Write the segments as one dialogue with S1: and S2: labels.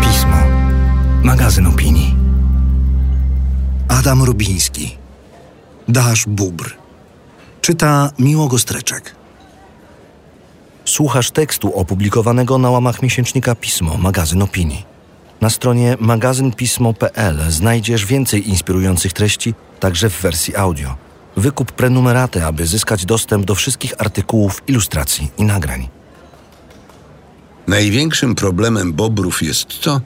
S1: Pismo. Magazyn opinii. Adam Rubiński. Dasz Bubr. Czyta Miło Streczek. Słuchasz tekstu opublikowanego na łamach miesięcznika Pismo, magazyn opinii. Na stronie magazynpismo.pl znajdziesz więcej inspirujących treści, także w wersji audio. Wykup prenumeraty, aby zyskać dostęp do wszystkich artykułów, ilustracji i nagrań.
S2: Największym problemem bobrów jest to,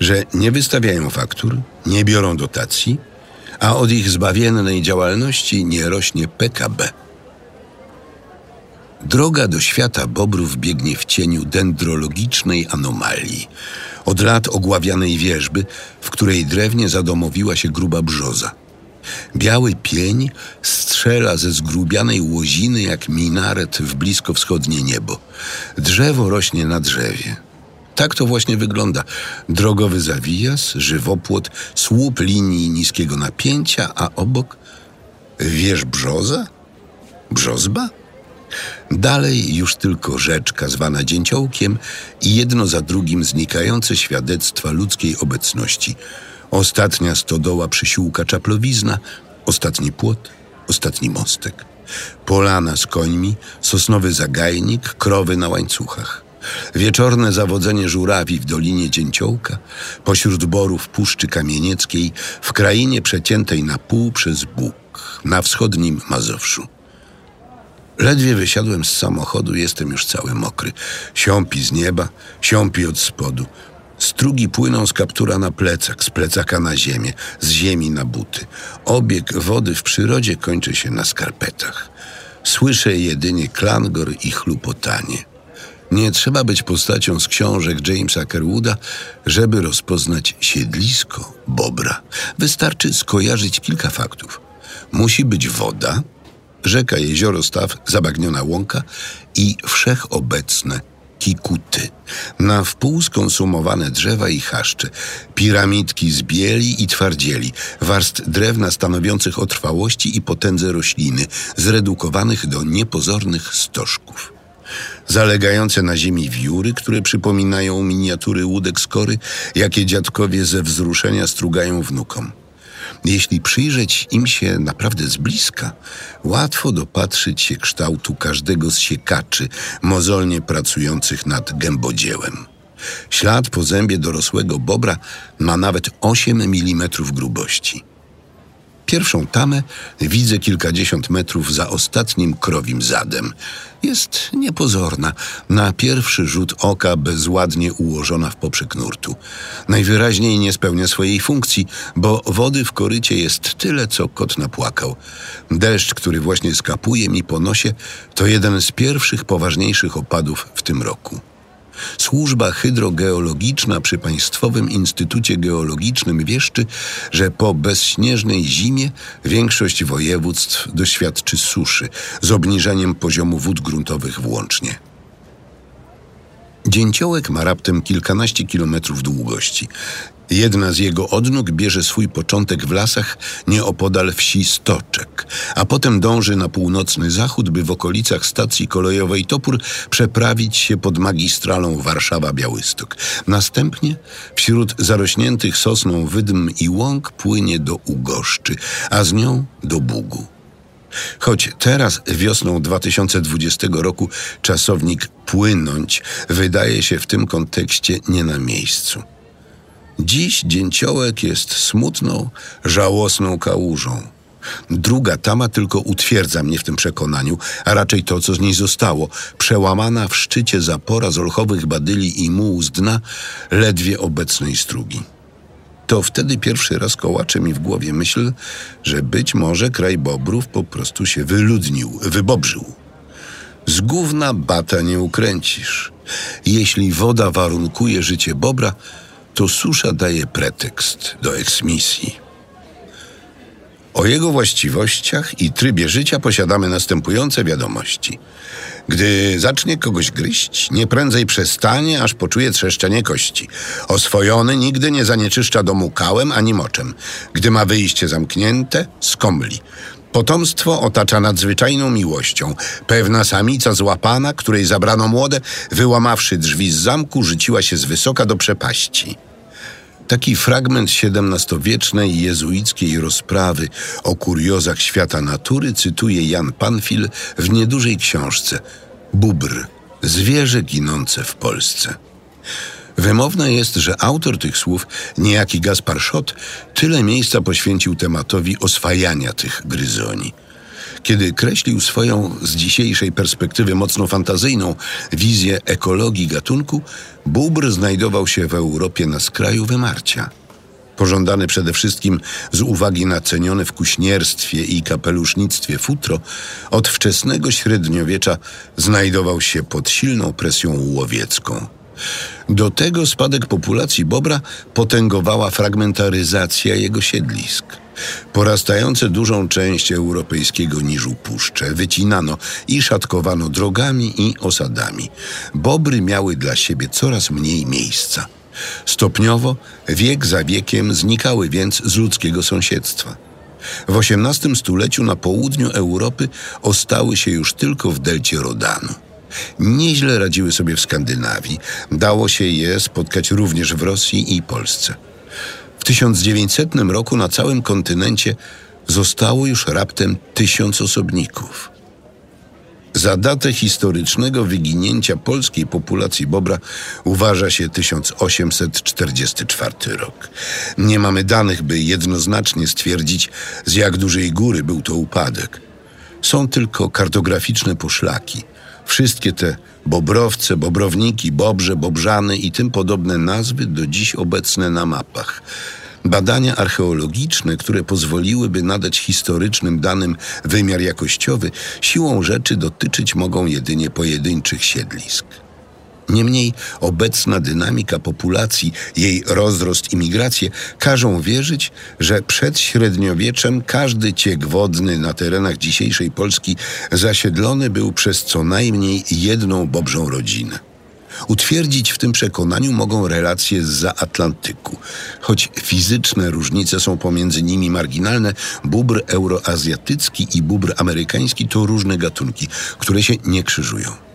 S2: że nie wystawiają faktur, nie biorą dotacji, a od ich zbawiennej działalności nie rośnie PKB. Droga do świata bobrów biegnie w cieniu dendrologicznej anomalii. Od lat ogławianej wierzby, w której drewnie zadomowiła się gruba brzoza. Biały pień strzela ze zgrubianej łoziny jak minaret w bliskowschodnie niebo. Drzewo rośnie na drzewie. Tak to właśnie wygląda. Drogowy zawijas, żywopłot, słup linii niskiego napięcia, a obok wież brzoza? Brzozba? Dalej już tylko rzeczka zwana dzięciołkiem i jedno za drugim znikające świadectwa ludzkiej obecności. Ostatnia stodoła przysiłka czaplowizna, ostatni płot, ostatni mostek. Polana z końmi, sosnowy zagajnik, krowy na łańcuchach. Wieczorne zawodzenie żurawi w Dolinie Dzięciołka, pośród borów Puszczy Kamienieckiej, w krainie przeciętej na pół przez Bóg, na wschodnim Mazowszu. Ledwie wysiadłem z samochodu, jestem już cały mokry. Siąpi z nieba, siąpi od spodu. Strugi płyną z kaptura na plecak, z plecaka na ziemię, z ziemi na buty. Obieg wody w przyrodzie kończy się na skarpetach. Słyszę jedynie klangor i chlupotanie. Nie trzeba być postacią z książek Jamesa Kerwooda, żeby rozpoznać siedlisko bobra. Wystarczy skojarzyć kilka faktów. Musi być woda, rzeka, jezioro, staw, zabagniona łąka i wszechobecne kikuty. Na wpół skonsumowane drzewa i chaszcze, piramidki z bieli i twardzieli, warstw drewna stanowiących o trwałości i potędze rośliny, zredukowanych do niepozornych stożków. Zalegające na ziemi wióry, które przypominają miniatury łódek skory, jakie dziadkowie ze wzruszenia strugają wnukom. Jeśli przyjrzeć im się naprawdę z bliska, łatwo dopatrzyć się kształtu każdego z siekaczy mozolnie pracujących nad gębodziełem. Ślad po zębie dorosłego bobra ma nawet 8 mm grubości. Pierwszą tamę widzę kilkadziesiąt metrów za ostatnim krowim zadem. Jest niepozorna, na pierwszy rzut oka bezładnie ułożona w poprzek nurtu. Najwyraźniej nie spełnia swojej funkcji, bo wody w korycie jest tyle, co kot napłakał. Deszcz, który właśnie skapuje mi po nosie, to jeden z pierwszych poważniejszych opadów w tym roku. Służba hydrogeologiczna przy Państwowym Instytucie Geologicznym wieszczy, że po bezśnieżnej zimie większość województw doświadczy suszy z obniżeniem poziomu wód gruntowych włącznie. Dzięciołek ma raptem kilkanaście kilometrów długości. Jedna z jego odnóg bierze swój początek w lasach nieopodal wsi Stoczek, a potem dąży na północny zachód, by w okolicach stacji kolejowej Topór przeprawić się pod magistralą Warszawa-Białystok. Następnie wśród zarośniętych sosną wydm i łąk płynie do Ugoszczy, a z nią do Bugu. Choć teraz, wiosną 2020 roku, czasownik płynąć wydaje się w tym kontekście nie na miejscu. Dziś dzięciołek jest smutną, żałosną kałużą. Druga tama tylko utwierdza mnie w tym przekonaniu, a raczej to, co z niej zostało, przełamana w szczycie zapora z olchowych badyli i mułu z dna ledwie obecnej strugi. To wtedy pierwszy raz kołacze mi w głowie myśl, że być może kraj bobrów po prostu się wyludnił, wybobrzył. Z gówna bata nie ukręcisz. Jeśli woda warunkuje życie bobra, to susza daje pretekst do eksmisji. O jego właściwościach i trybie życia posiadamy następujące wiadomości. Gdy zacznie kogoś gryźć, nie prędzej przestanie, aż poczuje trzeszczenie kości. Oswojony nigdy nie zanieczyszcza domu kałem ani moczem. Gdy ma wyjście zamknięte, skomli. Potomstwo otacza nadzwyczajną miłością. Pewna samica złapana, której zabrano młode, wyłamawszy drzwi z zamku, rzuciła się z wysoka do przepaści. Taki fragment XVII-wiecznej jezuickiej rozprawy o kuriozach świata natury cytuje Jan Panfil w niedużej książce Bubr – zwierzę ginące w Polsce. Wymowne jest, że autor tych słów, niejaki Gaspar Szot, tyle miejsca poświęcił tematowi oswajania tych gryzoni. Kiedy kreślił swoją z dzisiejszej perspektywy mocno fantazyjną wizję ekologii gatunku, bóbr znajdował się w Europie na skraju wymarcia. Pożądany przede wszystkim z uwagi na cenione w kuśnierstwie i kapelusznictwie futro, od wczesnego średniowiecza znajdował się pod silną presją łowiecką. Do tego spadek populacji bobra potęgowała fragmentaryzacja jego siedlisk. Porastające dużą część europejskiego niżu puszcze wycinano i szatkowano drogami i osadami. Bobry miały dla siebie coraz mniej miejsca. Stopniowo, wiek za wiekiem znikały więc z ludzkiego sąsiedztwa. W XVIII stuleciu na południu Europy ostały się już tylko w delcie Rodanu. Nieźle radziły sobie w Skandynawii. Dało się je spotkać również w Rosji i Polsce. W 1900 roku na całym kontynencie zostało już raptem tysiąc osobników. Za datę historycznego wyginięcia polskiej populacji bobra uważa się 1844 rok. Nie mamy danych, by jednoznacznie stwierdzić, z jak dużej góry był to upadek. Są tylko kartograficzne poszlaki – Wszystkie te bobrowce, bobrowniki, bobrze, bobrzany i tym podobne nazwy do dziś obecne na mapach. Badania archeologiczne, które pozwoliłyby nadać historycznym danym wymiar jakościowy, siłą rzeczy dotyczyć mogą jedynie pojedynczych siedlisk. Niemniej obecna dynamika populacji, jej rozrost i migracje każą wierzyć, że przed średniowieczem każdy ciek wodny na terenach dzisiejszej Polski zasiedlony był przez co najmniej jedną bobrzą rodzinę. Utwierdzić w tym przekonaniu mogą relacje z Atlantyku. Choć fizyczne różnice są pomiędzy nimi marginalne, bubr euroazjatycki i bubr amerykański to różne gatunki, które się nie krzyżują.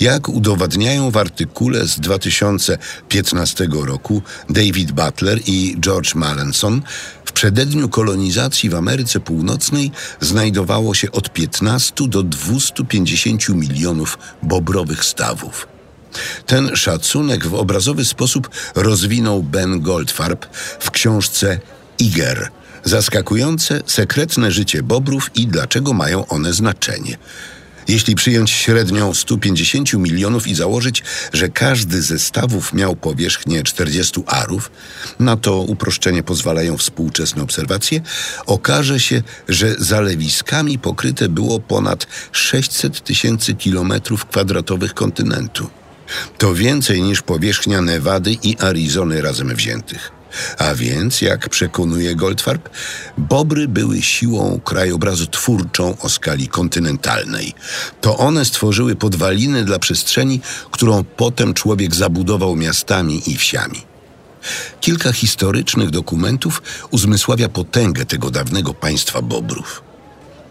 S2: Jak udowadniają w artykule z 2015 roku David Butler i George Mallenson, w przededniu kolonizacji w Ameryce Północnej znajdowało się od 15 do 250 milionów bobrowych stawów. Ten szacunek w obrazowy sposób rozwinął Ben Goldfarb w książce Iger Zaskakujące, sekretne życie bobrów i dlaczego mają one znaczenie. Jeśli przyjąć średnią 150 milionów i założyć, że każdy ze stawów miał powierzchnię 40 arów, na to uproszczenie pozwalają współczesne obserwacje, okaże się, że zalewiskami pokryte było ponad 600 tysięcy kilometrów kwadratowych kontynentu. To więcej niż powierzchnia Nevady i Arizony razem wziętych. A więc, jak przekonuje Goldfarb, bobry były siłą krajobrazu twórczą o skali kontynentalnej. To one stworzyły podwaliny dla przestrzeni, którą potem człowiek zabudował miastami i wsiami. Kilka historycznych dokumentów uzmysławia potęgę tego dawnego państwa bobrów.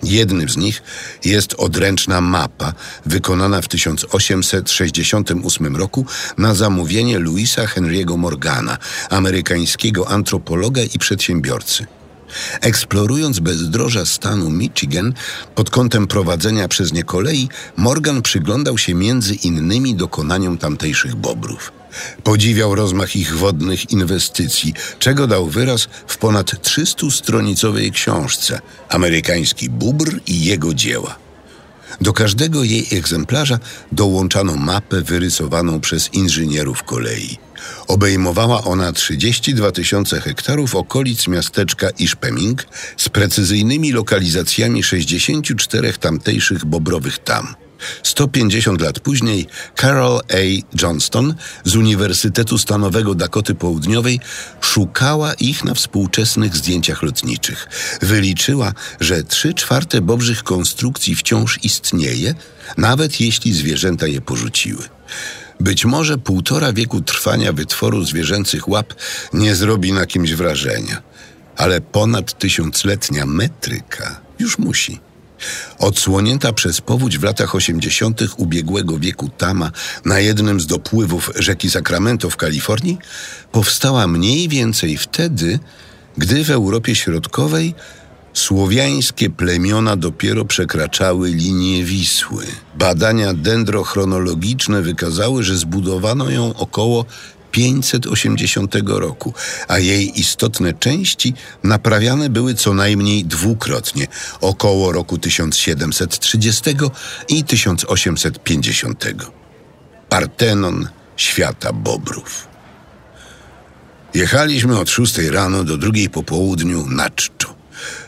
S2: Jednym z nich jest odręczna mapa wykonana w 1868 roku na zamówienie Louisa Henry'ego Morgana, amerykańskiego antropologa i przedsiębiorcy. Eksplorując bezdroża stanu Michigan pod kątem prowadzenia przez nie kolei, Morgan przyglądał się między innymi dokonaniom tamtejszych bobrów. Podziwiał rozmach ich wodnych inwestycji, czego dał wyraz w ponad 300-stronicowej książce Amerykański bubr i jego dzieła. Do każdego jej egzemplarza dołączano mapę wyrysowaną przez inżynierów kolei. Obejmowała ona 32 tysiące hektarów okolic miasteczka Iszpeming z precyzyjnymi lokalizacjami 64 tamtejszych bobrowych tam. 150 lat później Carol A. Johnston z Uniwersytetu Stanowego Dakoty Południowej szukała ich na współczesnych zdjęciach lotniczych. Wyliczyła, że trzy czwarte bobrzych konstrukcji wciąż istnieje, nawet jeśli zwierzęta je porzuciły. Być może półtora wieku trwania wytworu zwierzęcych łap nie zrobi na kimś wrażenia, ale ponad tysiącletnia metryka już musi. Odsłonięta przez powódź w latach 80. ubiegłego wieku Tama na jednym z dopływów rzeki Sacramento w Kalifornii powstała mniej więcej wtedy, gdy w Europie Środkowej słowiańskie plemiona dopiero przekraczały linię Wisły. Badania dendrochronologiczne wykazały, że zbudowano ją około 580 roku, a jej istotne części naprawiane były co najmniej dwukrotnie, około roku 1730 i 1850. Partenon świata Bobrów. Jechaliśmy od szóstej rano do drugiej po południu na czczo.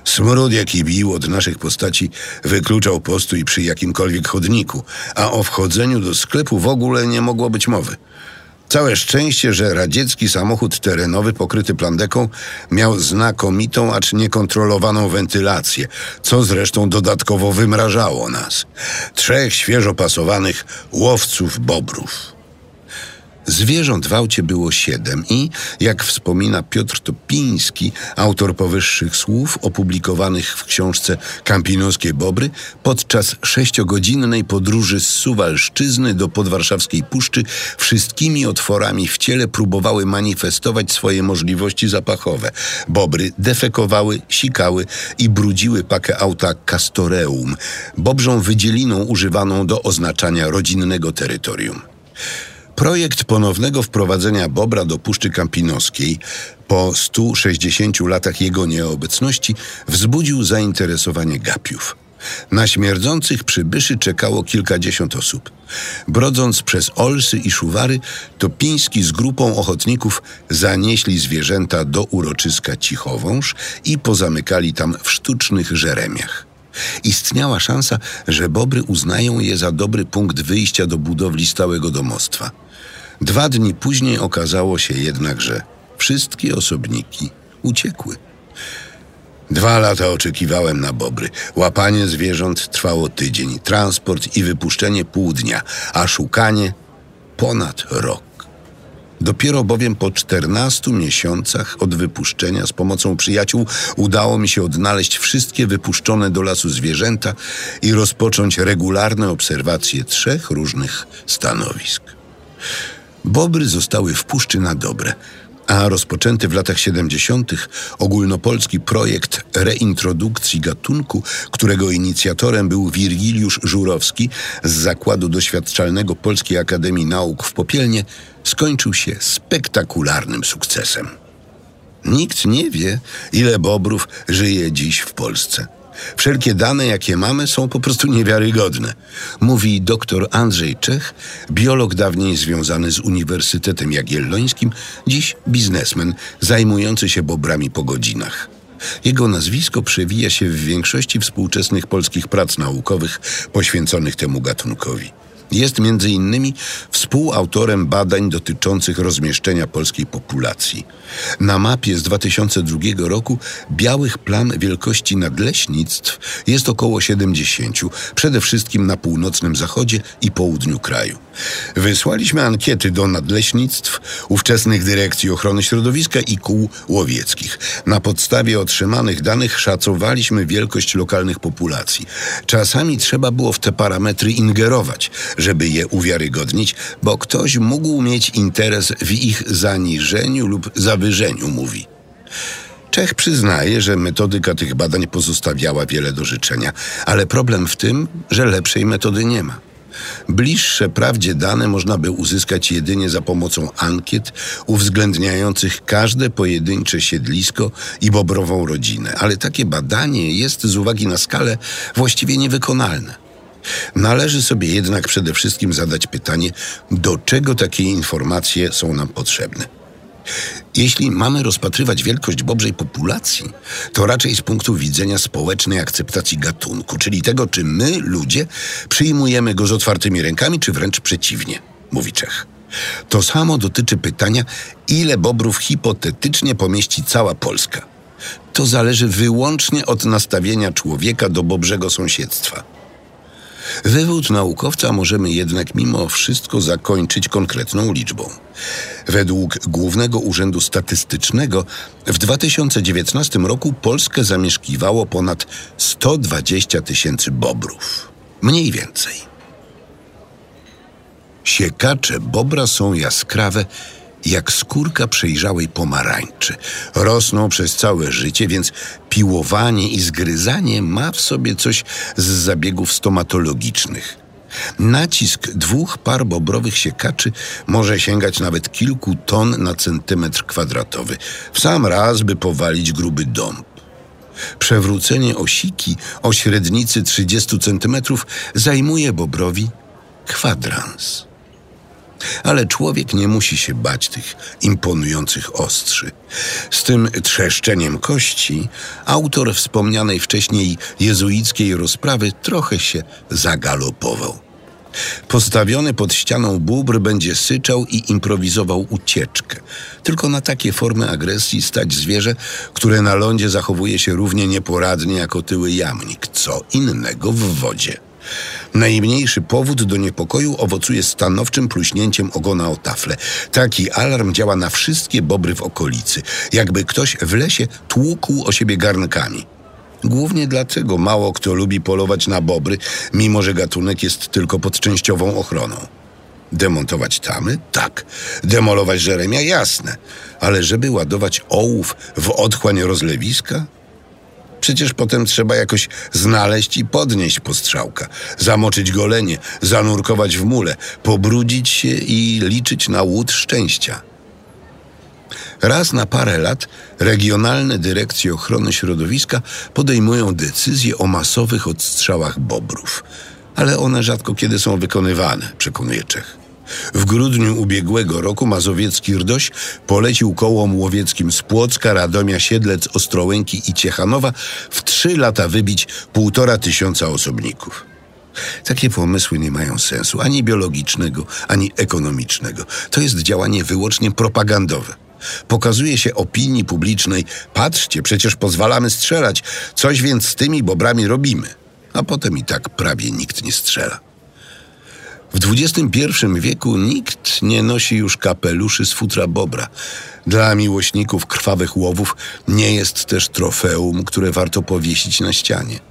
S2: Smród, jaki bił od naszych postaci, wykluczał postój przy jakimkolwiek chodniku, a o wchodzeniu do sklepu w ogóle nie mogło być mowy. Całe szczęście, że radziecki samochód terenowy pokryty plandeką miał znakomitą, acz niekontrolowaną wentylację, co zresztą dodatkowo wymrażało nas. Trzech świeżo pasowanych łowców bobrów. Zwierząt w aucie było siedem i, jak wspomina Piotr Topiński, autor powyższych słów opublikowanych w książce Kampinoskie Bobry, podczas sześciogodzinnej podróży z Suwalszczyzny do podwarszawskiej Puszczy wszystkimi otworami w ciele próbowały manifestować swoje możliwości zapachowe. Bobry defekowały, sikały i brudziły pakę auta Castoreum, bobrzą wydzieliną używaną do oznaczania rodzinnego terytorium. Projekt ponownego wprowadzenia Bobra do Puszczy Kampinoskiej po 160 latach jego nieobecności wzbudził zainteresowanie gapiów. Na śmierdzących przybyszy czekało kilkadziesiąt osób. Brodząc przez Olsy i Szuwary, Topiński z grupą ochotników zanieśli zwierzęta do uroczyska Cichowąż i pozamykali tam w sztucznych żeremiach. Istniała szansa, że bobry uznają je za dobry punkt wyjścia do budowli stałego domostwa. Dwa dni później okazało się jednak, że wszystkie osobniki uciekły. Dwa lata oczekiwałem na bobry. Łapanie zwierząt trwało tydzień, transport i wypuszczenie pół dnia, a szukanie ponad rok. Dopiero bowiem po 14 miesiącach od wypuszczenia z pomocą przyjaciół udało mi się odnaleźć wszystkie wypuszczone do lasu zwierzęta i rozpocząć regularne obserwacje trzech różnych stanowisk. Bobry zostały w puszczy na dobre, a rozpoczęty w latach 70. ogólnopolski projekt reintrodukcji gatunku, którego inicjatorem był Wirgiliusz Żurowski z Zakładu Doświadczalnego Polskiej Akademii Nauk w Popielnie, skończył się spektakularnym sukcesem. Nikt nie wie, ile bobrów żyje dziś w Polsce. Wszelkie dane, jakie mamy, są po prostu niewiarygodne. Mówi dr Andrzej Czech, biolog dawniej związany z Uniwersytetem Jagiellońskim, dziś biznesmen zajmujący się bobrami po godzinach. Jego nazwisko przewija się w większości współczesnych polskich prac naukowych poświęconych temu gatunkowi. Jest między innymi współautorem badań dotyczących rozmieszczenia polskiej populacji. Na mapie z 2002 roku białych plam wielkości nadleśnictw jest około 70, przede wszystkim na północnym zachodzie i południu kraju. Wysłaliśmy ankiety do nadleśnictw, ówczesnych dyrekcji ochrony środowiska i kół łowieckich. Na podstawie otrzymanych danych szacowaliśmy wielkość lokalnych populacji. Czasami trzeba było w te parametry ingerować, żeby je uwiarygodnić, bo ktoś mógł mieć interes w ich zaniżeniu lub zawyżeniu, mówi. Czech przyznaje, że metodyka tych badań pozostawiała wiele do życzenia, ale problem w tym, że lepszej metody nie ma. Bliższe prawdzie dane można by uzyskać jedynie za pomocą ankiet uwzględniających każde pojedyncze siedlisko i bobrową rodzinę, ale takie badanie jest z uwagi na skalę właściwie niewykonalne. Należy sobie jednak przede wszystkim zadać pytanie, do czego takie informacje są nam potrzebne. Jeśli mamy rozpatrywać wielkość bobrzej populacji, to raczej z punktu widzenia społecznej akceptacji gatunku, czyli tego, czy my, ludzie, przyjmujemy go z otwartymi rękami, czy wręcz przeciwnie, mówi Czech. To samo dotyczy pytania, ile bobrów hipotetycznie pomieści cała Polska. To zależy wyłącznie od nastawienia człowieka do bobrzego sąsiedztwa. Wywód naukowca możemy jednak mimo wszystko zakończyć konkretną liczbą. Według Głównego Urzędu Statystycznego w 2019 roku Polskę zamieszkiwało ponad 120 tysięcy bobrów. Mniej więcej. Siekacze bobra są jaskrawe jak skórka przejrzałej pomarańczy. Rosną przez całe życie, więc piłowanie i zgryzanie ma w sobie coś z zabiegów stomatologicznych. Nacisk dwóch par bobrowych siekaczy może sięgać nawet kilku ton na centymetr kwadratowy, w sam raz, by powalić gruby dąb. Przewrócenie osiki o średnicy 30 cm zajmuje bobrowi kwadrans. Ale człowiek nie musi się bać tych imponujących ostrzy. Z tym trzeszczeniem kości autor wspomnianej wcześniej jezuickiej rozprawy trochę się zagalopował. Postawiony pod ścianą bóbr będzie syczał i improwizował ucieczkę. Tylko na takie formy agresji stać zwierzę, które na lądzie zachowuje się równie nieporadnie jak otyły jamnik. Co innego w wodzie. Najmniejszy powód do niepokoju owocuje stanowczym pluśnięciem ogona o taflę. Taki alarm działa na wszystkie bobry w okolicy, jakby ktoś w lesie tłukł o siebie garnkami. Głównie dlatego mało kto lubi polować na bobry, mimo że gatunek jest tylko pod częściową ochroną. Demontować tamy? Tak. Demolować żeremia? Jasne. Ale żeby ładować ołów w otchłań rozlewiska? Przecież potem trzeba jakoś znaleźć i podnieść postrzałka, zamoczyć golenie, zanurkować w mule, pobrudzić się i liczyć na łód szczęścia. Raz na parę lat regionalne dyrekcje ochrony środowiska podejmują decyzje o masowych odstrzałach bobrów, ale one rzadko kiedy są wykonywane, przekonuje Czech. W grudniu ubiegłego roku mazowiecki Rdoś polecił kołom łowieckim z Płocka, Radomia, Siedlec, Ostrołęki i Ciechanowa w trzy lata wybić półtora tysiąca osobników. Takie pomysły nie mają sensu ani biologicznego, ani ekonomicznego. To jest działanie wyłącznie propagandowe. Pokazuje się opinii publicznej: patrzcie, przecież pozwalamy strzelać, coś więc z tymi bobrami robimy. A potem i tak prawie nikt nie strzela. W XXI wieku nikt nie nosi już kapeluszy z futra bobra. Dla miłośników krwawych łowów nie jest też trofeum, które warto powiesić na ścianie.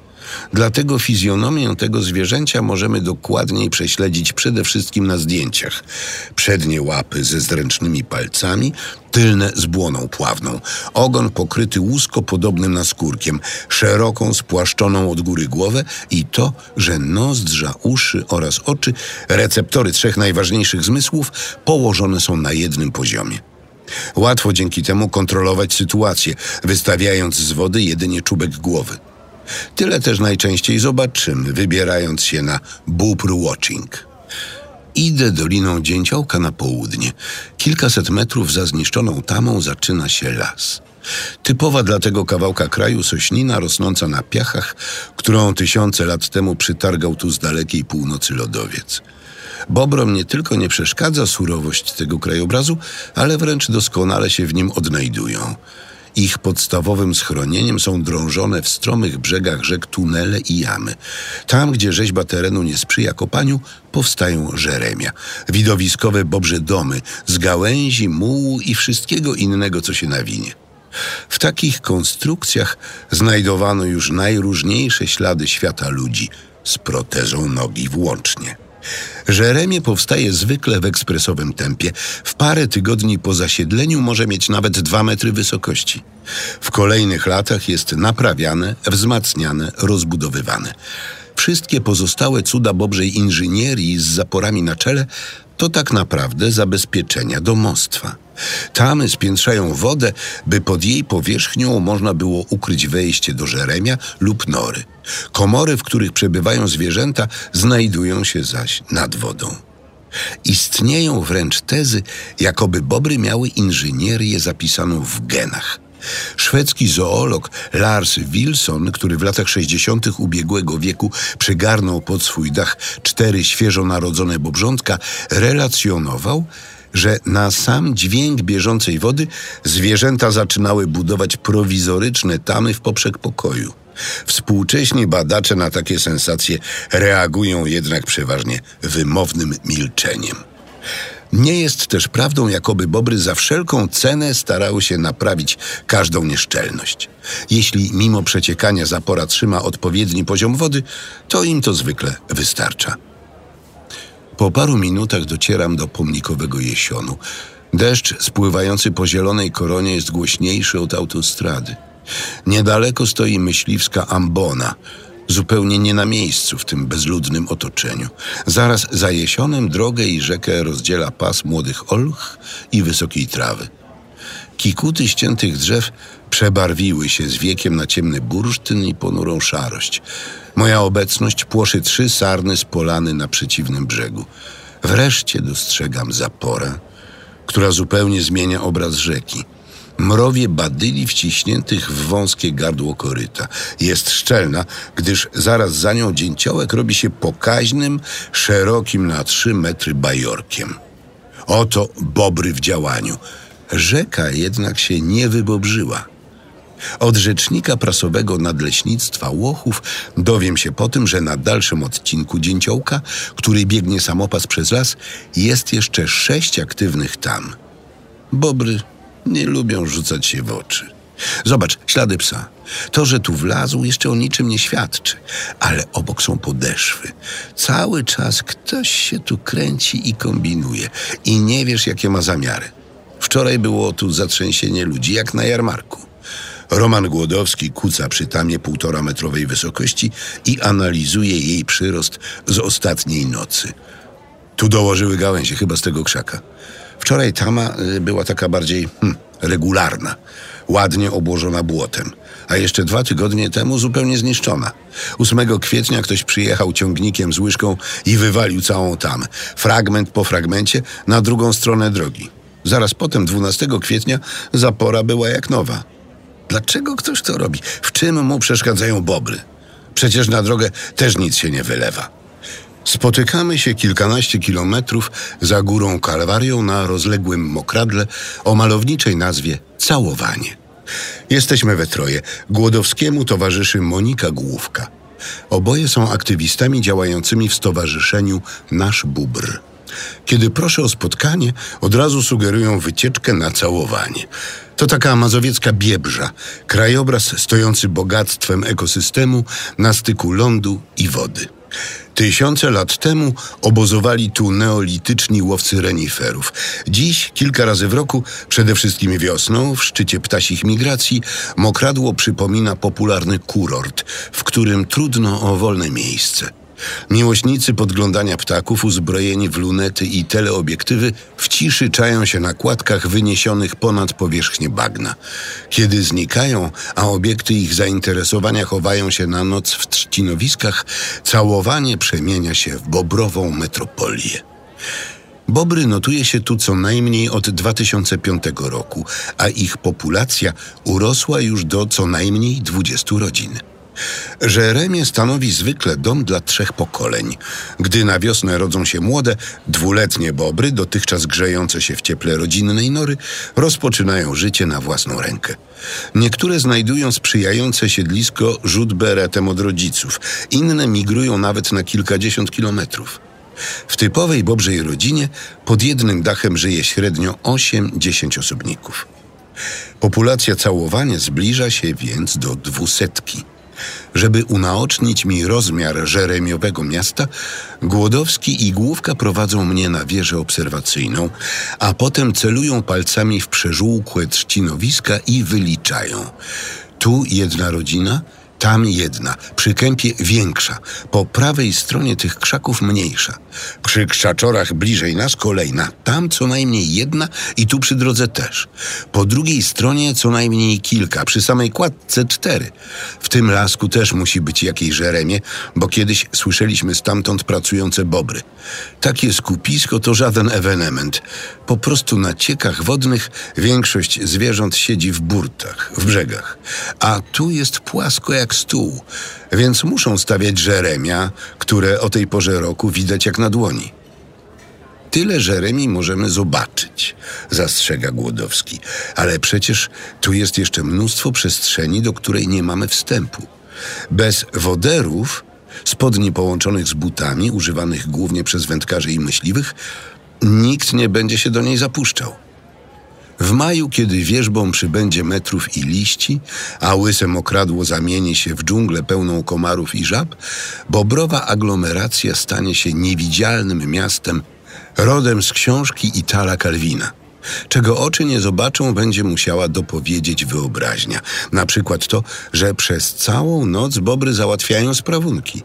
S2: Dlatego fizjonomię tego zwierzęcia możemy dokładniej prześledzić przede wszystkim na zdjęciach. Przednie łapy ze zręcznymi palcami, tylne z błoną pławną, ogon pokryty łusko podobnym naskórkiem, szeroką spłaszczoną od góry głowę i to, że nozdrza, uszy oraz oczy, receptory trzech najważniejszych zmysłów, położone są na jednym poziomie. Łatwo dzięki temu kontrolować sytuację, wystawiając z wody jedynie czubek głowy. Tyle też najczęściej zobaczymy, wybierając się na bóbr watching. Idę doliną Dzięciołka na południe. Kilkaset metrów za zniszczoną tamą zaczyna się las. Typowa dla tego kawałka kraju sośnina rosnąca na piachach, którą tysiące lat temu przytargał tu z dalekiej północy lodowiec. Bobrom nie tylko nie przeszkadza surowość tego krajobrazu, ale wręcz doskonale się w nim odnajdują. Ich podstawowym schronieniem są drążone w stromych brzegach rzek tunele i jamy. Tam, gdzie rzeźba terenu nie sprzyja kopaniu, powstają żeremia, widowiskowe bobrze domy z gałęzi, mułu i wszystkiego innego, co się nawinie. W takich konstrukcjach znajdowano już najróżniejsze ślady świata ludzi, z protezą nogi włącznie. Żeremie powstaje zwykle w ekspresowym tempie. W parę tygodni po zasiedleniu może mieć nawet dwa metry wysokości. W kolejnych latach jest naprawiane, wzmacniane, rozbudowywane. Wszystkie pozostałe cuda bobrzej inżynierii z zaporami na czele to tak naprawdę zabezpieczenia domostwa. Tamy spiętrzają wodę, by pod jej powierzchnią można było ukryć wejście do żeremia lub nory. Komory, w których przebywają zwierzęta, znajdują się zaś nad wodą. Istnieją wręcz tezy, jakoby bobry miały inżynierię zapisaną w genach. Szwedzki zoolog Lars Wilson, który w latach 60. ubiegłego wieku przygarnął pod swój dach cztery świeżo narodzone bobrzątka, relacjonował, że na sam dźwięk bieżącej wody zwierzęta zaczynały budować prowizoryczne tamy w poprzek pokoju. Współcześni badacze na takie sensacje reagują jednak przeważnie wymownym milczeniem. Nie jest też prawdą, jakoby bobry za wszelką cenę starały się naprawić każdą nieszczelność. Jeśli mimo przeciekania zapora trzyma odpowiedni poziom wody, to im to zwykle wystarcza. Po paru minutach docieram do pomnikowego jesionu. Deszcz spływający po zielonej koronie jest głośniejszy od autostrady. Niedaleko stoi myśliwska ambona, zupełnie nie na miejscu w tym bezludnym otoczeniu. Zaraz za jesionem drogę i rzekę rozdziela pas młodych olch i wysokiej trawy. Kikuty ściętych drzew przebarwiły się z wiekiem na ciemny bursztyn i ponurą szarość. Moja obecność płoszy trzy sarny z polany na przeciwnym brzegu. Wreszcie dostrzegam zaporę, która zupełnie zmienia obraz rzeki. Mrowie badyli wciśniętych w wąskie gardło koryta. Jest szczelna, gdyż zaraz za nią dzięciołek robi się pokaźnym, szerokim na trzy metry bajorkiem. Oto bobry w działaniu. Rzeka jednak się nie wybobrzyła. Od rzecznika prasowego nadleśnictwa Łochów dowiem się po tym, że na dalszym odcinku Dzięciołka, który biegnie samopas przez las, jest jeszcze sześć aktywnych tam. Bobry nie lubią rzucać się w oczy. Zobacz, ślady psa. To, że tu wlazł, jeszcze o niczym nie świadczy, ale obok są podeszwy. Cały czas ktoś się tu kręci i kombinuje i nie wiesz, jakie ma zamiary. Wczoraj było tu zatrzęsienie ludzi, jak na jarmarku. Roman Głodowski kuca przy tamie półtora metrowej wysokości i analizuje jej przyrost z ostatniej nocy. Tu dołożyły gałęzie, chyba z tego krzaka. Wczoraj tama y, była taka bardziej hm, regularna, ładnie obłożona błotem, a jeszcze dwa tygodnie temu zupełnie zniszczona. 8 kwietnia ktoś przyjechał ciągnikiem z łyżką i wywalił całą tamę, fragment po fragmencie, na drugą stronę drogi. Zaraz potem, 12 kwietnia, zapora była jak nowa. Dlaczego ktoś to robi? W czym mu przeszkadzają bobry? Przecież na drogę też nic się nie wylewa. Spotykamy się kilkanaście kilometrów za górą Kalwarią na rozległym mokradle o malowniczej nazwie Całowanie. Jesteśmy we troje. Głodowskiemu towarzyszy Monika Główka. Oboje są aktywistami działającymi w stowarzyszeniu Nasz Bubr. Kiedy proszę o spotkanie, od razu sugerują wycieczkę na całowanie. To taka mazowiecka biebrza, krajobraz stojący bogactwem ekosystemu na styku lądu i wody. Tysiące lat temu obozowali tu neolityczni łowcy reniferów. Dziś, kilka razy w roku, przede wszystkim wiosną, w szczycie ptasich migracji, Mokradło przypomina popularny kurort, w którym trudno o wolne miejsce. Miłośnicy podglądania ptaków uzbrojeni w lunety i teleobiektywy w ciszy czają się na kładkach wyniesionych ponad powierzchnię bagna. Kiedy znikają, a obiekty ich zainteresowania chowają się na noc w trzcinowiskach, całowanie przemienia się w bobrową metropolię. Bobry notuje się tu co najmniej od 2005 roku, a ich populacja urosła już do co najmniej 20 rodzin. Żeremie stanowi zwykle dom dla trzech pokoleń. Gdy na wiosnę rodzą się młode, dwuletnie bobry, dotychczas grzejące się w cieple rodzinnej nory, rozpoczynają życie na własną rękę. Niektóre znajdują sprzyjające siedlisko rzut beretem od rodziców, inne migrują nawet na kilkadziesiąt kilometrów. W typowej bobrzej rodzinie pod jednym dachem żyje średnio 8-10 osobników. Populacja całowania zbliża się więc do dwusetki. Żeby unaocznić mi rozmiar żeremiowego miasta, Głodowski i Główka prowadzą mnie na wieżę obserwacyjną, a potem celują palcami w przeżółkłe trzcinowiska i wyliczają. Tu jedna rodzina, tam jedna, przy kępie większa, po prawej stronie tych krzaków mniejsza. Przy krzaczorach bliżej nas kolejna, tam co najmniej jedna i tu przy drodze też. Po drugiej stronie co najmniej kilka, przy samej kładce cztery. W tym lasku też musi być jakieś żeremie, bo kiedyś słyszeliśmy stamtąd pracujące bobry. Takie skupisko to żaden ewenement. Po prostu na ciekach wodnych większość zwierząt siedzi w burtach, w brzegach. A tu jest płasko jak stół, więc muszą stawiać żeremia, które o tej porze roku widać jak na dłoni. Tyle żeremi możemy zobaczyć, zastrzega Głodowski, ale przecież tu jest jeszcze mnóstwo przestrzeni, do której nie mamy wstępu. Bez woderów, spodni połączonych z butami, używanych głównie przez wędkarzy i myśliwych, nikt nie będzie się do niej zapuszczał. W maju, kiedy wierzbą przybędzie metrów i liści, a łyse mokradło zamieni się w dżunglę pełną komarów i żab, bobrowa aglomeracja stanie się niewidzialnym miastem rodem z książki Itala Calvina. Czego oczy nie zobaczą, będzie musiała dopowiedzieć wyobraźnia. Na przykład to, że przez całą noc bobry załatwiają sprawunki.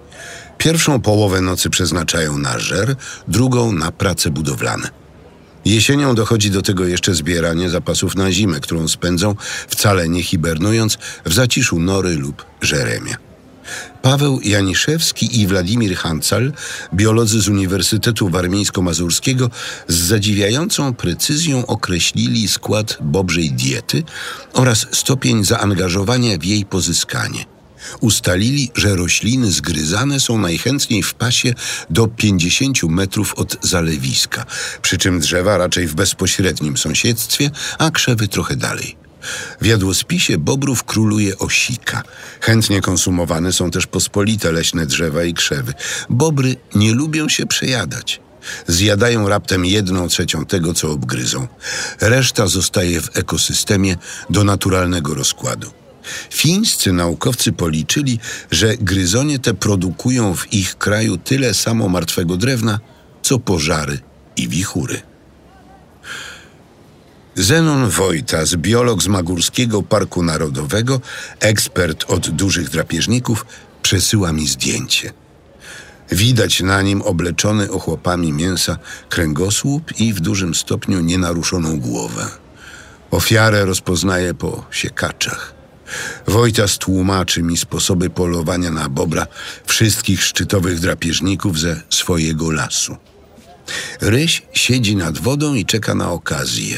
S2: Pierwszą połowę nocy przeznaczają na żer, drugą na prace budowlane. Jesienią dochodzi do tego jeszcze zbieranie zapasów na zimę, którą spędzą, wcale nie hibernując, w zaciszu nory lub żeremia. Paweł Janiszewski i Władimir Hancal, biolodzy z Uniwersytetu Warmińsko-Mazurskiego, z zadziwiającą precyzją określili skład bobrzej diety oraz stopień zaangażowania w jej pozyskanie. Ustalili, że rośliny zgryzane są najchętniej w pasie do 50 metrów od zalewiska, przy czym drzewa raczej w bezpośrednim sąsiedztwie, a krzewy trochę dalej. W jadłospisie bobrów króluje osika. Chętnie konsumowane są też pospolite leśne drzewa i krzewy. Bobry nie lubią się przejadać. Zjadają raptem jedną trzecią tego, co obgryzą. Reszta zostaje w ekosystemie do naturalnego rozkładu. Fińscy naukowcy policzyli, że gryzonie te produkują w ich kraju tyle samo martwego drewna, co pożary i wichury. Zenon Wojtas, biolog z Magórskiego Parku Narodowego, ekspert od dużych drapieżników, przesyła mi zdjęcie. Widać na nim obleczony ochłopami mięsa kręgosłup i w dużym stopniu nienaruszoną głowę. Ofiarę rozpoznaje po siekaczach. Wojtas tłumaczy mi sposoby polowania na bobra wszystkich szczytowych drapieżników ze swojego lasu. Ryś siedzi nad wodą i czeka na okazję.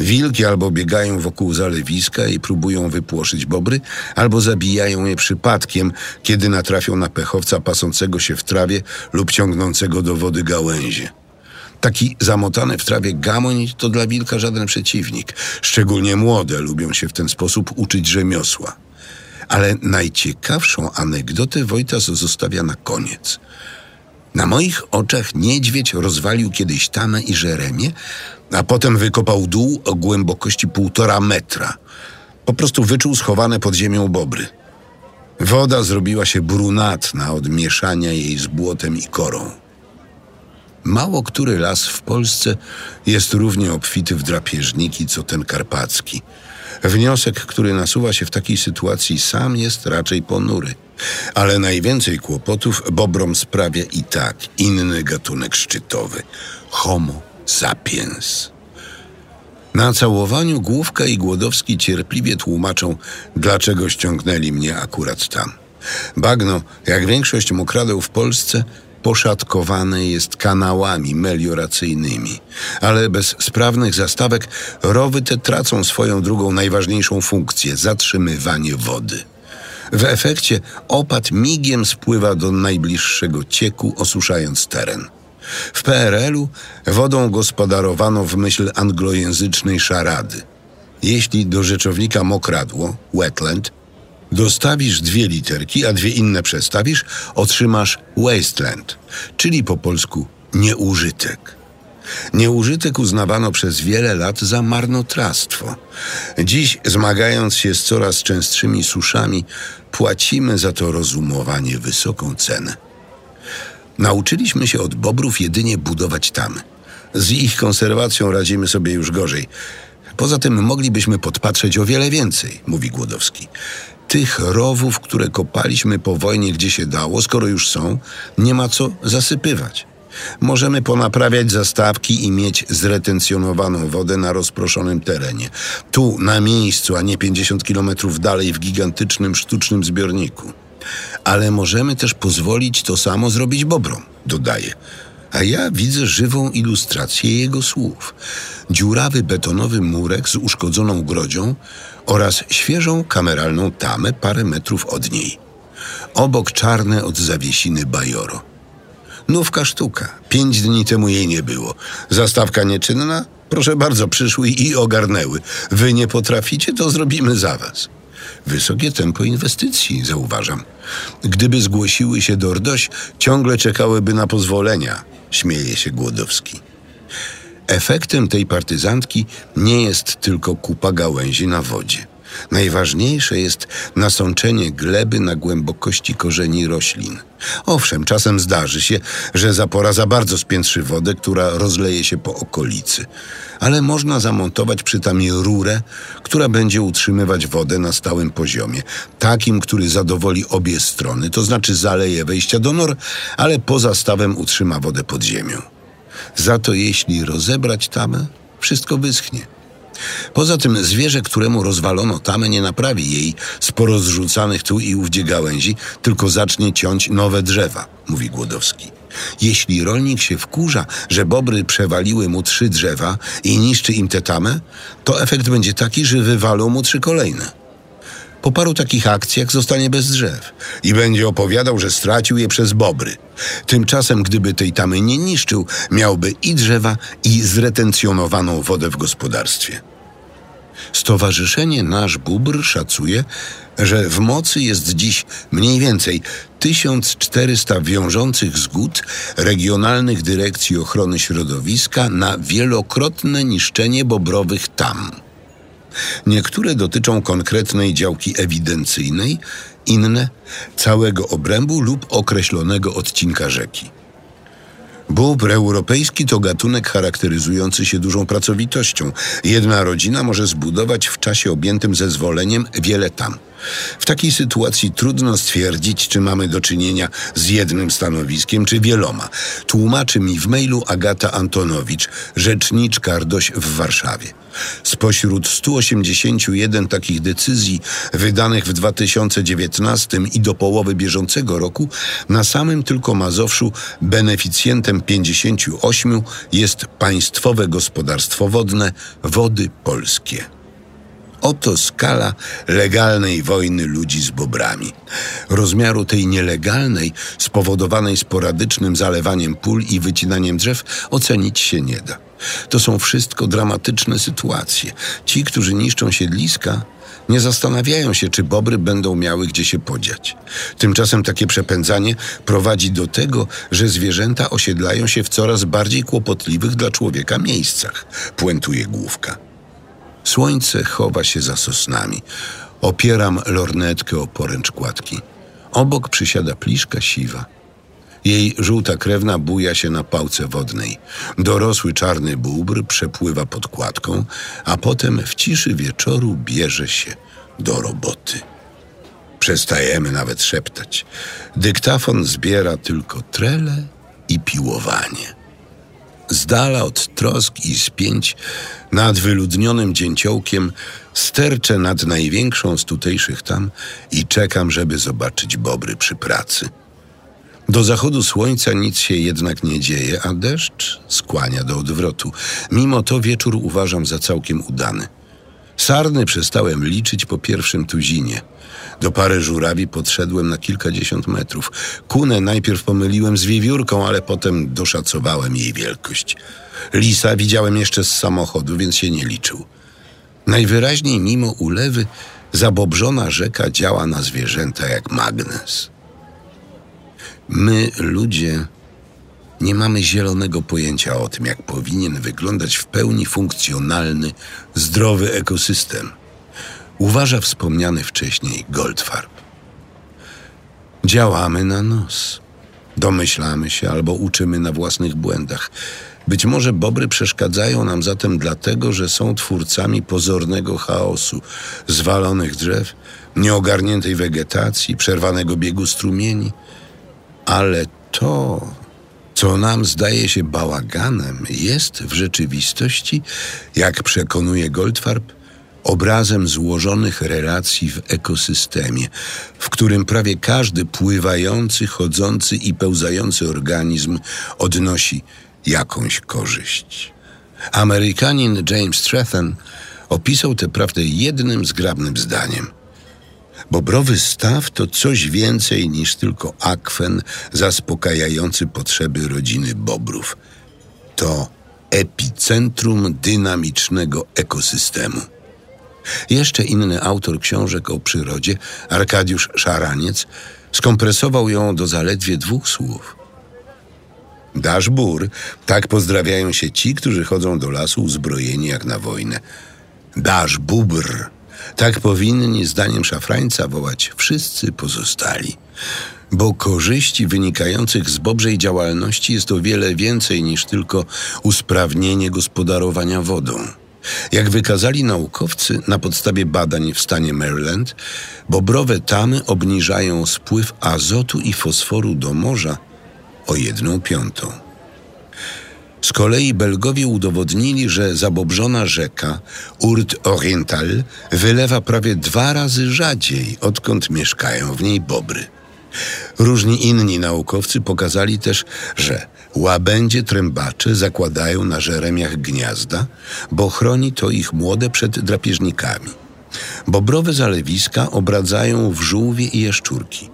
S2: Wilki albo biegają wokół zalewiska i próbują wypłoszyć bobry, albo zabijają je przypadkiem, kiedy natrafią na pechowca pasącego się w trawie lub ciągnącego do wody gałęzie. Taki zamotany w trawie gamoń to dla wilka żaden przeciwnik. Szczególnie młode lubią się w ten sposób uczyć rzemiosła. Ale najciekawszą anegdotę Wojtas zostawia na koniec. Na moich oczach niedźwiedź rozwalił kiedyś tamę i żeremię, a potem wykopał dół o głębokości półtora metra. Po prostu wyczuł schowane pod ziemią bobry. Woda zrobiła się brunatna od mieszania jej z błotem i korą. Mało który las w Polsce jest równie obfity w drapieżniki, co ten karpacki. Wniosek, który nasuwa się w takiej sytuacji, sam jest raczej ponury. Ale najwięcej kłopotów bobrom sprawia i tak inny gatunek szczytowy Homo sapiens. Na całowaniu Główka i Głodowski cierpliwie tłumaczą, dlaczego ściągnęli mnie akurat tam. Bagno, jak większość mokradeł w Polsce, poszatkowane jest kanałami melioracyjnymi, ale bez sprawnych zastawek rowy te tracą swoją drugą najważniejszą funkcję zatrzymywanie wody. W efekcie opad migiem spływa do najbliższego cieku, osuszając teren. W PRL-u wodą gospodarowano w myśl anglojęzycznej szarady. Jeśli do rzeczownika mokradło, wetland, Dostawisz dwie literki, a dwie inne przestawisz, otrzymasz wasteland, czyli po polsku nieużytek. Nieużytek uznawano przez wiele lat za marnotrawstwo. Dziś, zmagając się z coraz częstszymi suszami, płacimy za to rozumowanie wysoką cenę. Nauczyliśmy się od bobrów jedynie budować tamy. Z ich konserwacją radzimy sobie już gorzej. Poza tym moglibyśmy podpatrzeć o wiele więcej, mówi Głodowski. Tych rowów, które kopaliśmy po wojnie, gdzie się dało, skoro już są, nie ma co zasypywać. Możemy ponaprawiać zastawki i mieć zretencjonowaną wodę na rozproszonym terenie. Tu, na miejscu, a nie 50 kilometrów dalej w gigantycznym sztucznym zbiorniku. Ale możemy też pozwolić to samo zrobić bobrom, dodaje. A ja widzę żywą ilustrację jego słów. Dziurawy betonowy murek z uszkodzoną grodzią oraz świeżą kameralną tamę parę metrów od niej. Obok czarne od zawiesiny bajoro. Nówka sztuka. Pięć dni temu jej nie było. Zastawka nieczynna? Proszę bardzo, przyszły i ogarnęły. Wy nie potraficie, to zrobimy za was. Wysokie tempo inwestycji, zauważam. Gdyby zgłosiły się do RDOŚ, ciągle czekałyby na pozwolenia, śmieje się Głodowski. Efektem tej partyzantki nie jest tylko kupa gałęzi na wodzie. Najważniejsze jest nasączenie gleby na głębokości korzeni roślin. Owszem, czasem zdarzy się, że zapora za bardzo spiętrzy wodę, która rozleje się po okolicy. Ale można zamontować przy tamie rurę, która będzie utrzymywać wodę na stałym poziomie, takim, który zadowoli obie strony, to znaczy zaleje wejścia do nor, ale poza stawem utrzyma wodę pod ziemią. Za to jeśli rozebrać tamę, wszystko wyschnie. Poza tym zwierzę, któremu rozwalono tamę, nie naprawi jej z porozrzucanych tu i ówdzie gałęzi, tylko zacznie ciąć nowe drzewa, mówi Głodowski. Jeśli rolnik się wkurza, że bobry przewaliły mu trzy drzewa i niszczy im tę tamę, to efekt będzie taki, że wywalą mu trzy kolejne. Po paru takich akcjach zostanie bez drzew i będzie opowiadał, że stracił je przez bobry. Tymczasem, gdyby tej tamy nie niszczył, miałby i drzewa, i zretencjonowaną wodę w gospodarstwie. Stowarzyszenie Nasz Bóbr szacuje, że w mocy jest dziś mniej więcej 1400 wiążących zgód regionalnych dyrekcji ochrony środowiska na wielokrotne niszczenie bobrowych tam. Niektóre dotyczą konkretnej działki ewidencyjnej, inne całego obrębu lub określonego odcinka rzeki. Bóbr europejski to gatunek charakteryzujący się dużą pracowitością. Jedna rodzina może zbudować w czasie objętym zezwoleniem wiele tam. W takiej sytuacji trudno stwierdzić, czy mamy do czynienia z jednym stanowiskiem, czy wieloma. Tłumaczy mi w mailu Agata Antonowicz, rzeczniczka RDOŚ w Warszawie. Spośród 181 takich decyzji wydanych w 2019 i do połowy bieżącego roku, na samym tylko Mazowszu beneficjentem 58 jest Państwowe Gospodarstwo Wodne Wody Polskie. Oto skala legalnej wojny ludzi z bobrami. Rozmiaru tej nielegalnej, spowodowanej sporadycznym zalewaniem pól i wycinaniem drzew, ocenić się nie da. To są wszystko dramatyczne sytuacje. Ci, którzy niszczą siedliska, nie zastanawiają się, czy bobry będą miały gdzie się podziać. Tymczasem takie przepędzanie prowadzi do tego, że zwierzęta osiedlają się w coraz bardziej kłopotliwych dla człowieka miejscach, puentuje główka. Słońce chowa się za sosnami. Opieram lornetkę o poręcz kładki. Obok przysiada pliszka siwa. Jej żółta krewna buja się na pałce wodnej. Dorosły czarny bóbr przepływa pod kładką, a potem w ciszy wieczoru bierze się do roboty. Przestajemy nawet szeptać. Dyktafon zbiera tylko trele i piłowanie. Z dala od trosk i spięć nad wyludnionym dzięciołkiem sterczę nad największą z tutejszych tam i czekam, żeby zobaczyć bobry przy pracy. Do zachodu słońca nic się jednak nie dzieje, a deszcz skłania do odwrotu. Mimo to wieczór uważam za całkiem udany. Sarny przestałem liczyć po pierwszym tuzinie. Do pary żurawi podszedłem na kilkadziesiąt metrów. Kunę najpierw pomyliłem z wiewiórką, ale potem doszacowałem jej wielkość. Lisa widziałem jeszcze z samochodu, więc się nie liczył. Najwyraźniej mimo ulewy zabobrzona rzeka działa na zwierzęta jak magnes. My, ludzie, nie mamy zielonego pojęcia o tym, jak powinien wyglądać w pełni funkcjonalny, zdrowy ekosystem. Uważa wspomniany wcześniej Goldfarb. Działamy na nos. Domyślamy się albo uczymy na własnych błędach. Być może bobry przeszkadzają nam zatem dlatego, że są twórcami pozornego chaosu, zwalonych drzew, nieogarniętej wegetacji, przerwanego biegu strumieni. Ale to, co nam zdaje się bałaganem, jest w rzeczywistości, jak przekonuje Goldfarb, obrazem złożonych relacji w ekosystemie, w którym prawie każdy pływający, chodzący i pełzający organizm odnosi jakąś korzyść. Amerykanin James Stratton opisał tę prawdę jednym zgrabnym zdaniem. Bobrowy staw to coś więcej niż tylko akwen zaspokajający potrzeby rodziny bobrów. To epicentrum dynamicznego ekosystemu. Jeszcze inny autor książek o przyrodzie, Arkadiusz Szaraniec, skompresował ją do zaledwie dwóch słów. Dasz bur, tak pozdrawiają się ci, którzy chodzą do lasu uzbrojeni jak na wojnę. Dasz bubr, tak powinni, zdaniem szafrańca, wołać wszyscy pozostali. Bo korzyści wynikających z bobrzej działalności jest o wiele więcej niż tylko usprawnienie gospodarowania wodą. Jak wykazali naukowcy na podstawie badań w stanie Maryland, bobrowe tamy obniżają spływ azotu i fosforu do morza o jedną piątą. Z kolei Belgowie udowodnili, że zabobrzona rzeka Urt Oriental wylewa prawie dwa razy rzadziej, odkąd mieszkają w niej bobry. Różni inni naukowcy pokazali też, że łabędzie trębacze zakładają na żeremiach gniazda, bo chroni to ich młode przed drapieżnikami. Bobrowe zalewiska obradzają wrzółwie i jaszczurki.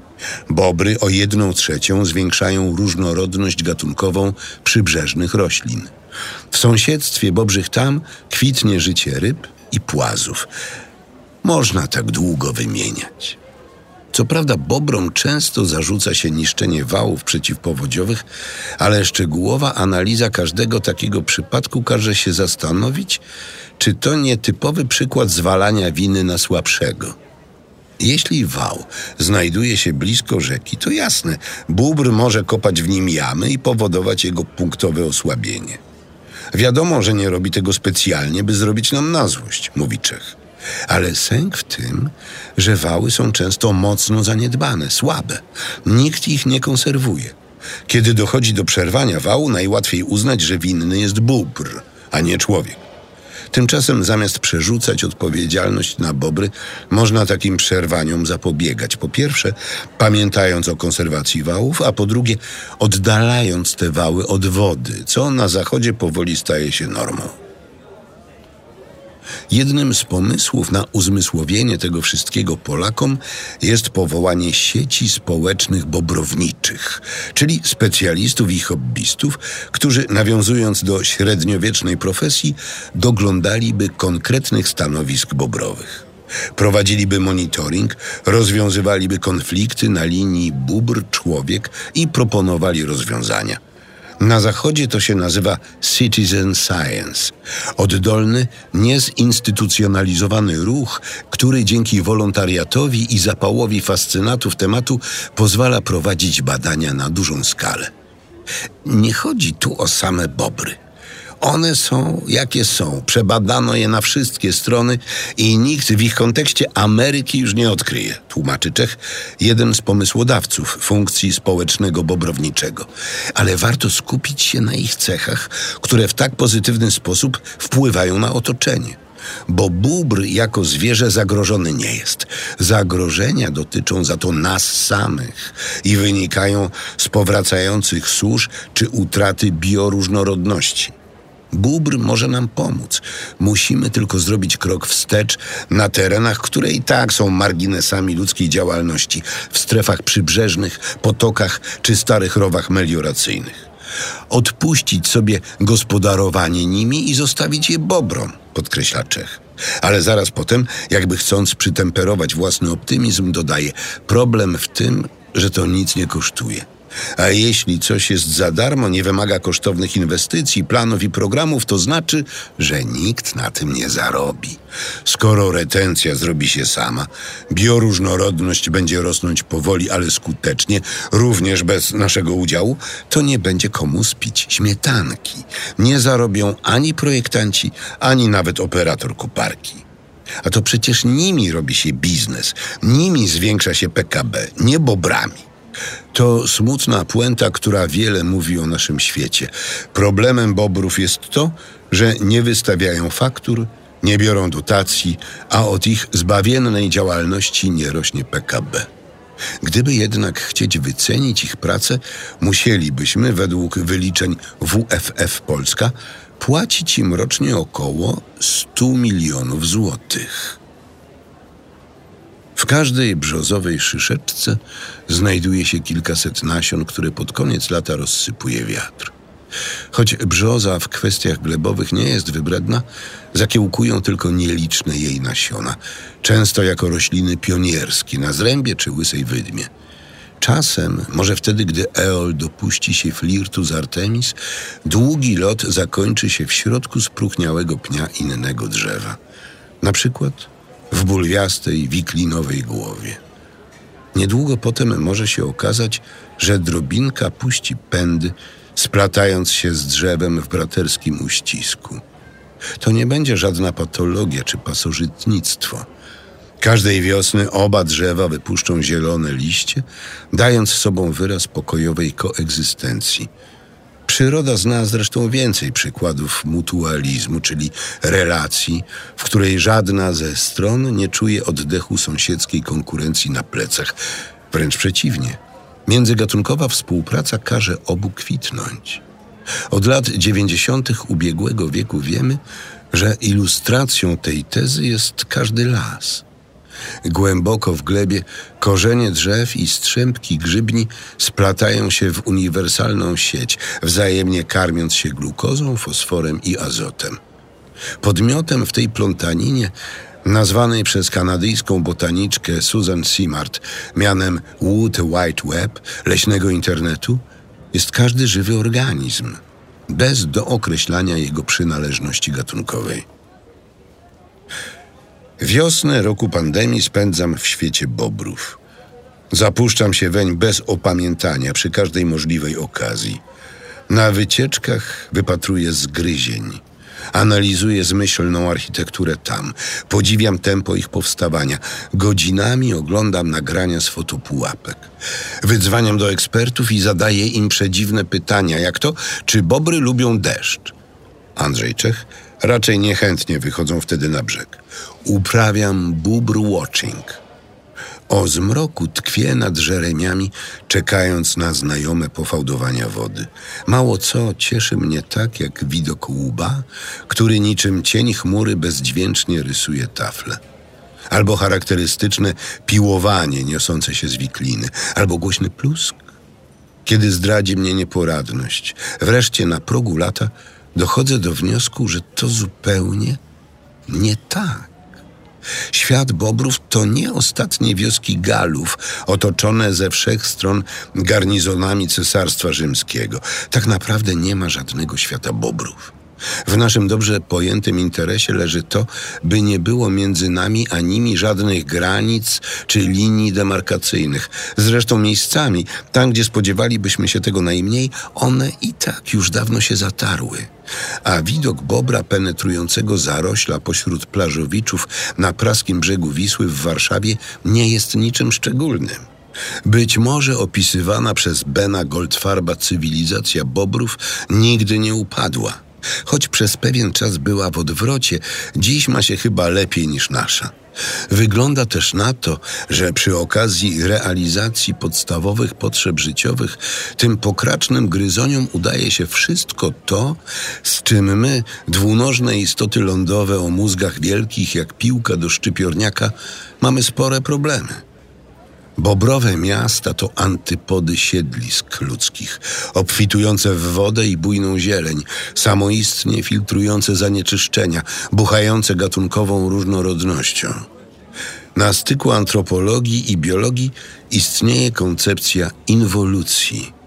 S2: Bobry o jedną trzecią zwiększają różnorodność gatunkową przybrzeżnych roślin. W sąsiedztwie Bobrzych Tam kwitnie życie ryb i płazów. Można tak długo wymieniać. Co prawda bobrom często zarzuca się niszczenie wałów przeciwpowodziowych, ale szczegółowa analiza każdego takiego przypadku każe się zastanowić, czy to nie typowy przykład zwalania winy na słabszego. Jeśli wał znajduje się blisko rzeki, to jasne, bóbr może kopać w nim jamy i powodować jego punktowe osłabienie. Wiadomo, że nie robi tego specjalnie, by zrobić nam na złość, mówi Czech. Ale sęk w tym, że wały są często mocno zaniedbane, słabe. Nikt ich nie konserwuje. Kiedy dochodzi do przerwania wału, najłatwiej uznać, że winny jest bóbr, a nie człowiek. Tymczasem zamiast przerzucać odpowiedzialność na bobry, można takim przerwaniom zapobiegać. Po pierwsze, pamiętając o konserwacji wałów, a po drugie, oddalając te wały od wody, co na zachodzie powoli staje się normą. Jednym z pomysłów na uzmysłowienie tego wszystkiego Polakom jest powołanie sieci społecznych bobrowniczych, czyli specjalistów i hobbystów, którzy nawiązując do średniowiecznej profesji, doglądaliby konkretnych stanowisk bobrowych. Prowadziliby monitoring, rozwiązywaliby konflikty na linii bóbr-człowiek i proponowali rozwiązania. Na zachodzie to się nazywa citizen science. Oddolny, niezinstytucjonalizowany ruch, który dzięki wolontariatowi i zapałowi fascynatów tematu pozwala prowadzić badania na dużą skalę. Nie chodzi tu o same bobry. One są jakie są. Przebadano je na wszystkie strony i nikt w ich kontekście Ameryki już nie odkryje, tłumaczy Czech, jeden z pomysłodawców funkcji społecznego bobrowniczego. Ale warto skupić się na ich cechach, które w tak pozytywny sposób wpływają na otoczenie bo bóbr jako zwierzę zagrożony nie jest. Zagrożenia dotyczą za to nas samych i wynikają z powracających susz czy utraty bioróżnorodności. Bóbr może nam pomóc. Musimy tylko zrobić krok wstecz na terenach, które i tak są marginesami ludzkiej działalności, w strefach przybrzeżnych, potokach czy starych rowach melioracyjnych. Odpuścić sobie gospodarowanie nimi i zostawić je bobrom, podkreśla Czech. Ale zaraz potem, jakby chcąc przytemperować własny optymizm, dodaje: Problem w tym, że to nic nie kosztuje. A jeśli coś jest za darmo, nie wymaga kosztownych inwestycji, planów i programów, to znaczy, że nikt na tym nie zarobi. Skoro retencja zrobi się sama, bioróżnorodność będzie rosnąć powoli, ale skutecznie, również bez naszego udziału, to nie będzie komu spić śmietanki. Nie zarobią ani projektanci, ani nawet operator koparki. A to przecież nimi robi się biznes, nimi zwiększa się PKB, nie bobrami. To smutna puenta, która wiele mówi o naszym świecie. Problemem bobrów jest to, że nie wystawiają faktur, nie biorą dotacji, a od ich zbawiennej działalności nie rośnie PKB. Gdyby jednak chcieć wycenić ich pracę, musielibyśmy, według wyliczeń WFF Polska, płacić im rocznie około 100 milionów złotych. W każdej brzozowej szyszeczce znajduje się kilkaset nasion, które pod koniec lata rozsypuje wiatr. Choć brzoza w kwestiach glebowych nie jest wybredna, zakiełkują tylko nieliczne jej nasiona, często jako rośliny pionierskie na zrębie czy łysej wydmie. Czasem, może wtedy, gdy Eol dopuści się flirtu z Artemis, długi lot zakończy się w środku spróchniałego pnia innego drzewa. Na przykład w bulwiastej, wiklinowej głowie. Niedługo potem może się okazać, że drobinka puści pędy, splatając się z drzewem w braterskim uścisku. To nie będzie żadna patologia czy pasożytnictwo. Każdej wiosny oba drzewa wypuszczą zielone liście, dając sobą wyraz pokojowej koegzystencji. Przyroda zna zresztą więcej przykładów mutualizmu, czyli relacji, w której żadna ze stron nie czuje oddechu sąsiedzkiej konkurencji na plecach. Wręcz przeciwnie. Międzygatunkowa współpraca każe obu kwitnąć. Od lat dziewięćdziesiątych ubiegłego wieku wiemy, że ilustracją tej tezy jest każdy las – Głęboko w glebie korzenie drzew i strzępki grzybni splatają się w uniwersalną sieć, wzajemnie karmiąc się glukozą, fosforem i azotem. Podmiotem w tej plątaninie, nazwanej przez kanadyjską botaniczkę Susan Simard mianem Wood Wide Web, leśnego internetu, jest każdy żywy organizm, bez dookreślania jego przynależności gatunkowej. Wiosnę roku pandemii spędzam w świecie bobrów. Zapuszczam się weń bez opamiętania przy każdej możliwej okazji. Na wycieczkach wypatruję zgryzień. Analizuję zmyślną architekturę tam. Podziwiam tempo ich powstawania. Godzinami oglądam nagrania z fotopułapek. Wydzwaniam do ekspertów i zadaję im przedziwne pytania, jak to, czy bobry lubią deszcz. Andrzej Czech raczej niechętnie wychodzą wtedy na brzeg. Uprawiam bubr watching. O zmroku tkwię nad żeremiami, czekając na znajome pofałdowania wody. Mało co cieszy mnie tak, jak widok łuba, który niczym cień chmury bezdźwięcznie rysuje tafle. Albo charakterystyczne piłowanie niosące się z wikliny, albo głośny plusk, kiedy zdradzi mnie nieporadność. Wreszcie na progu lata dochodzę do wniosku, że to zupełnie nie tak. Świat Bobrów to nie ostatnie wioski Galów, otoczone ze wszech stron garnizonami Cesarstwa Rzymskiego. Tak naprawdę nie ma żadnego świata Bobrów. W naszym dobrze pojętym interesie leży to, by nie było między nami a nimi żadnych granic czy linii demarkacyjnych. Zresztą miejscami, tam gdzie spodziewalibyśmy się tego najmniej, one i tak już dawno się zatarły. A widok bobra penetrującego zarośla pośród plażowiczów na praskim brzegu Wisły w Warszawie nie jest niczym szczególnym. Być może opisywana przez Bena Goldfarba cywilizacja bobrów nigdy nie upadła. Choć przez pewien czas była w odwrocie, dziś ma się chyba lepiej niż nasza. Wygląda też na to, że przy okazji realizacji podstawowych potrzeb życiowych tym pokracznym gryzoniom udaje się wszystko to, z czym my, dwunożne istoty lądowe o mózgach wielkich jak piłka do szczypiorniaka, mamy spore problemy. Bobrowe miasta to antypody siedlisk ludzkich, obfitujące w wodę i bujną zieleń, samoistnie filtrujące zanieczyszczenia, buchające gatunkową różnorodnością. Na styku antropologii i biologii istnieje koncepcja inwolucji –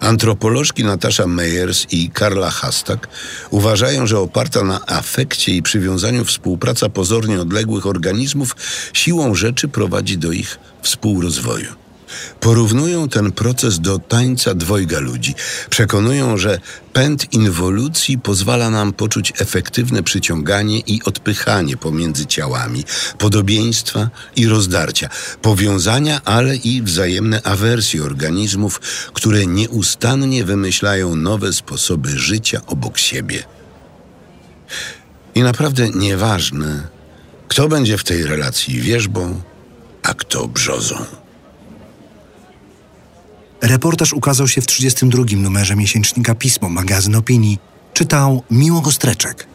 S2: Antropolożki Natasza Meyers i Karla Hastak uważają, że oparta na afekcie i przywiązaniu współpraca pozornie odległych organizmów siłą rzeczy prowadzi do ich współrozwoju. Porównują ten proces do tańca dwojga ludzi. Przekonują, że pęd inwolucji pozwala nam poczuć efektywne przyciąganie i odpychanie pomiędzy ciałami, podobieństwa i rozdarcia, powiązania, ale i wzajemne awersje organizmów, które nieustannie wymyślają nowe sposoby życia obok siebie. I naprawdę nieważne, kto będzie w tej relacji wierzbą, a kto brzozą.
S3: Reportaż ukazał się w 32 numerze miesięcznika Pismo, magazyn opinii. Czytał Miło Streczek.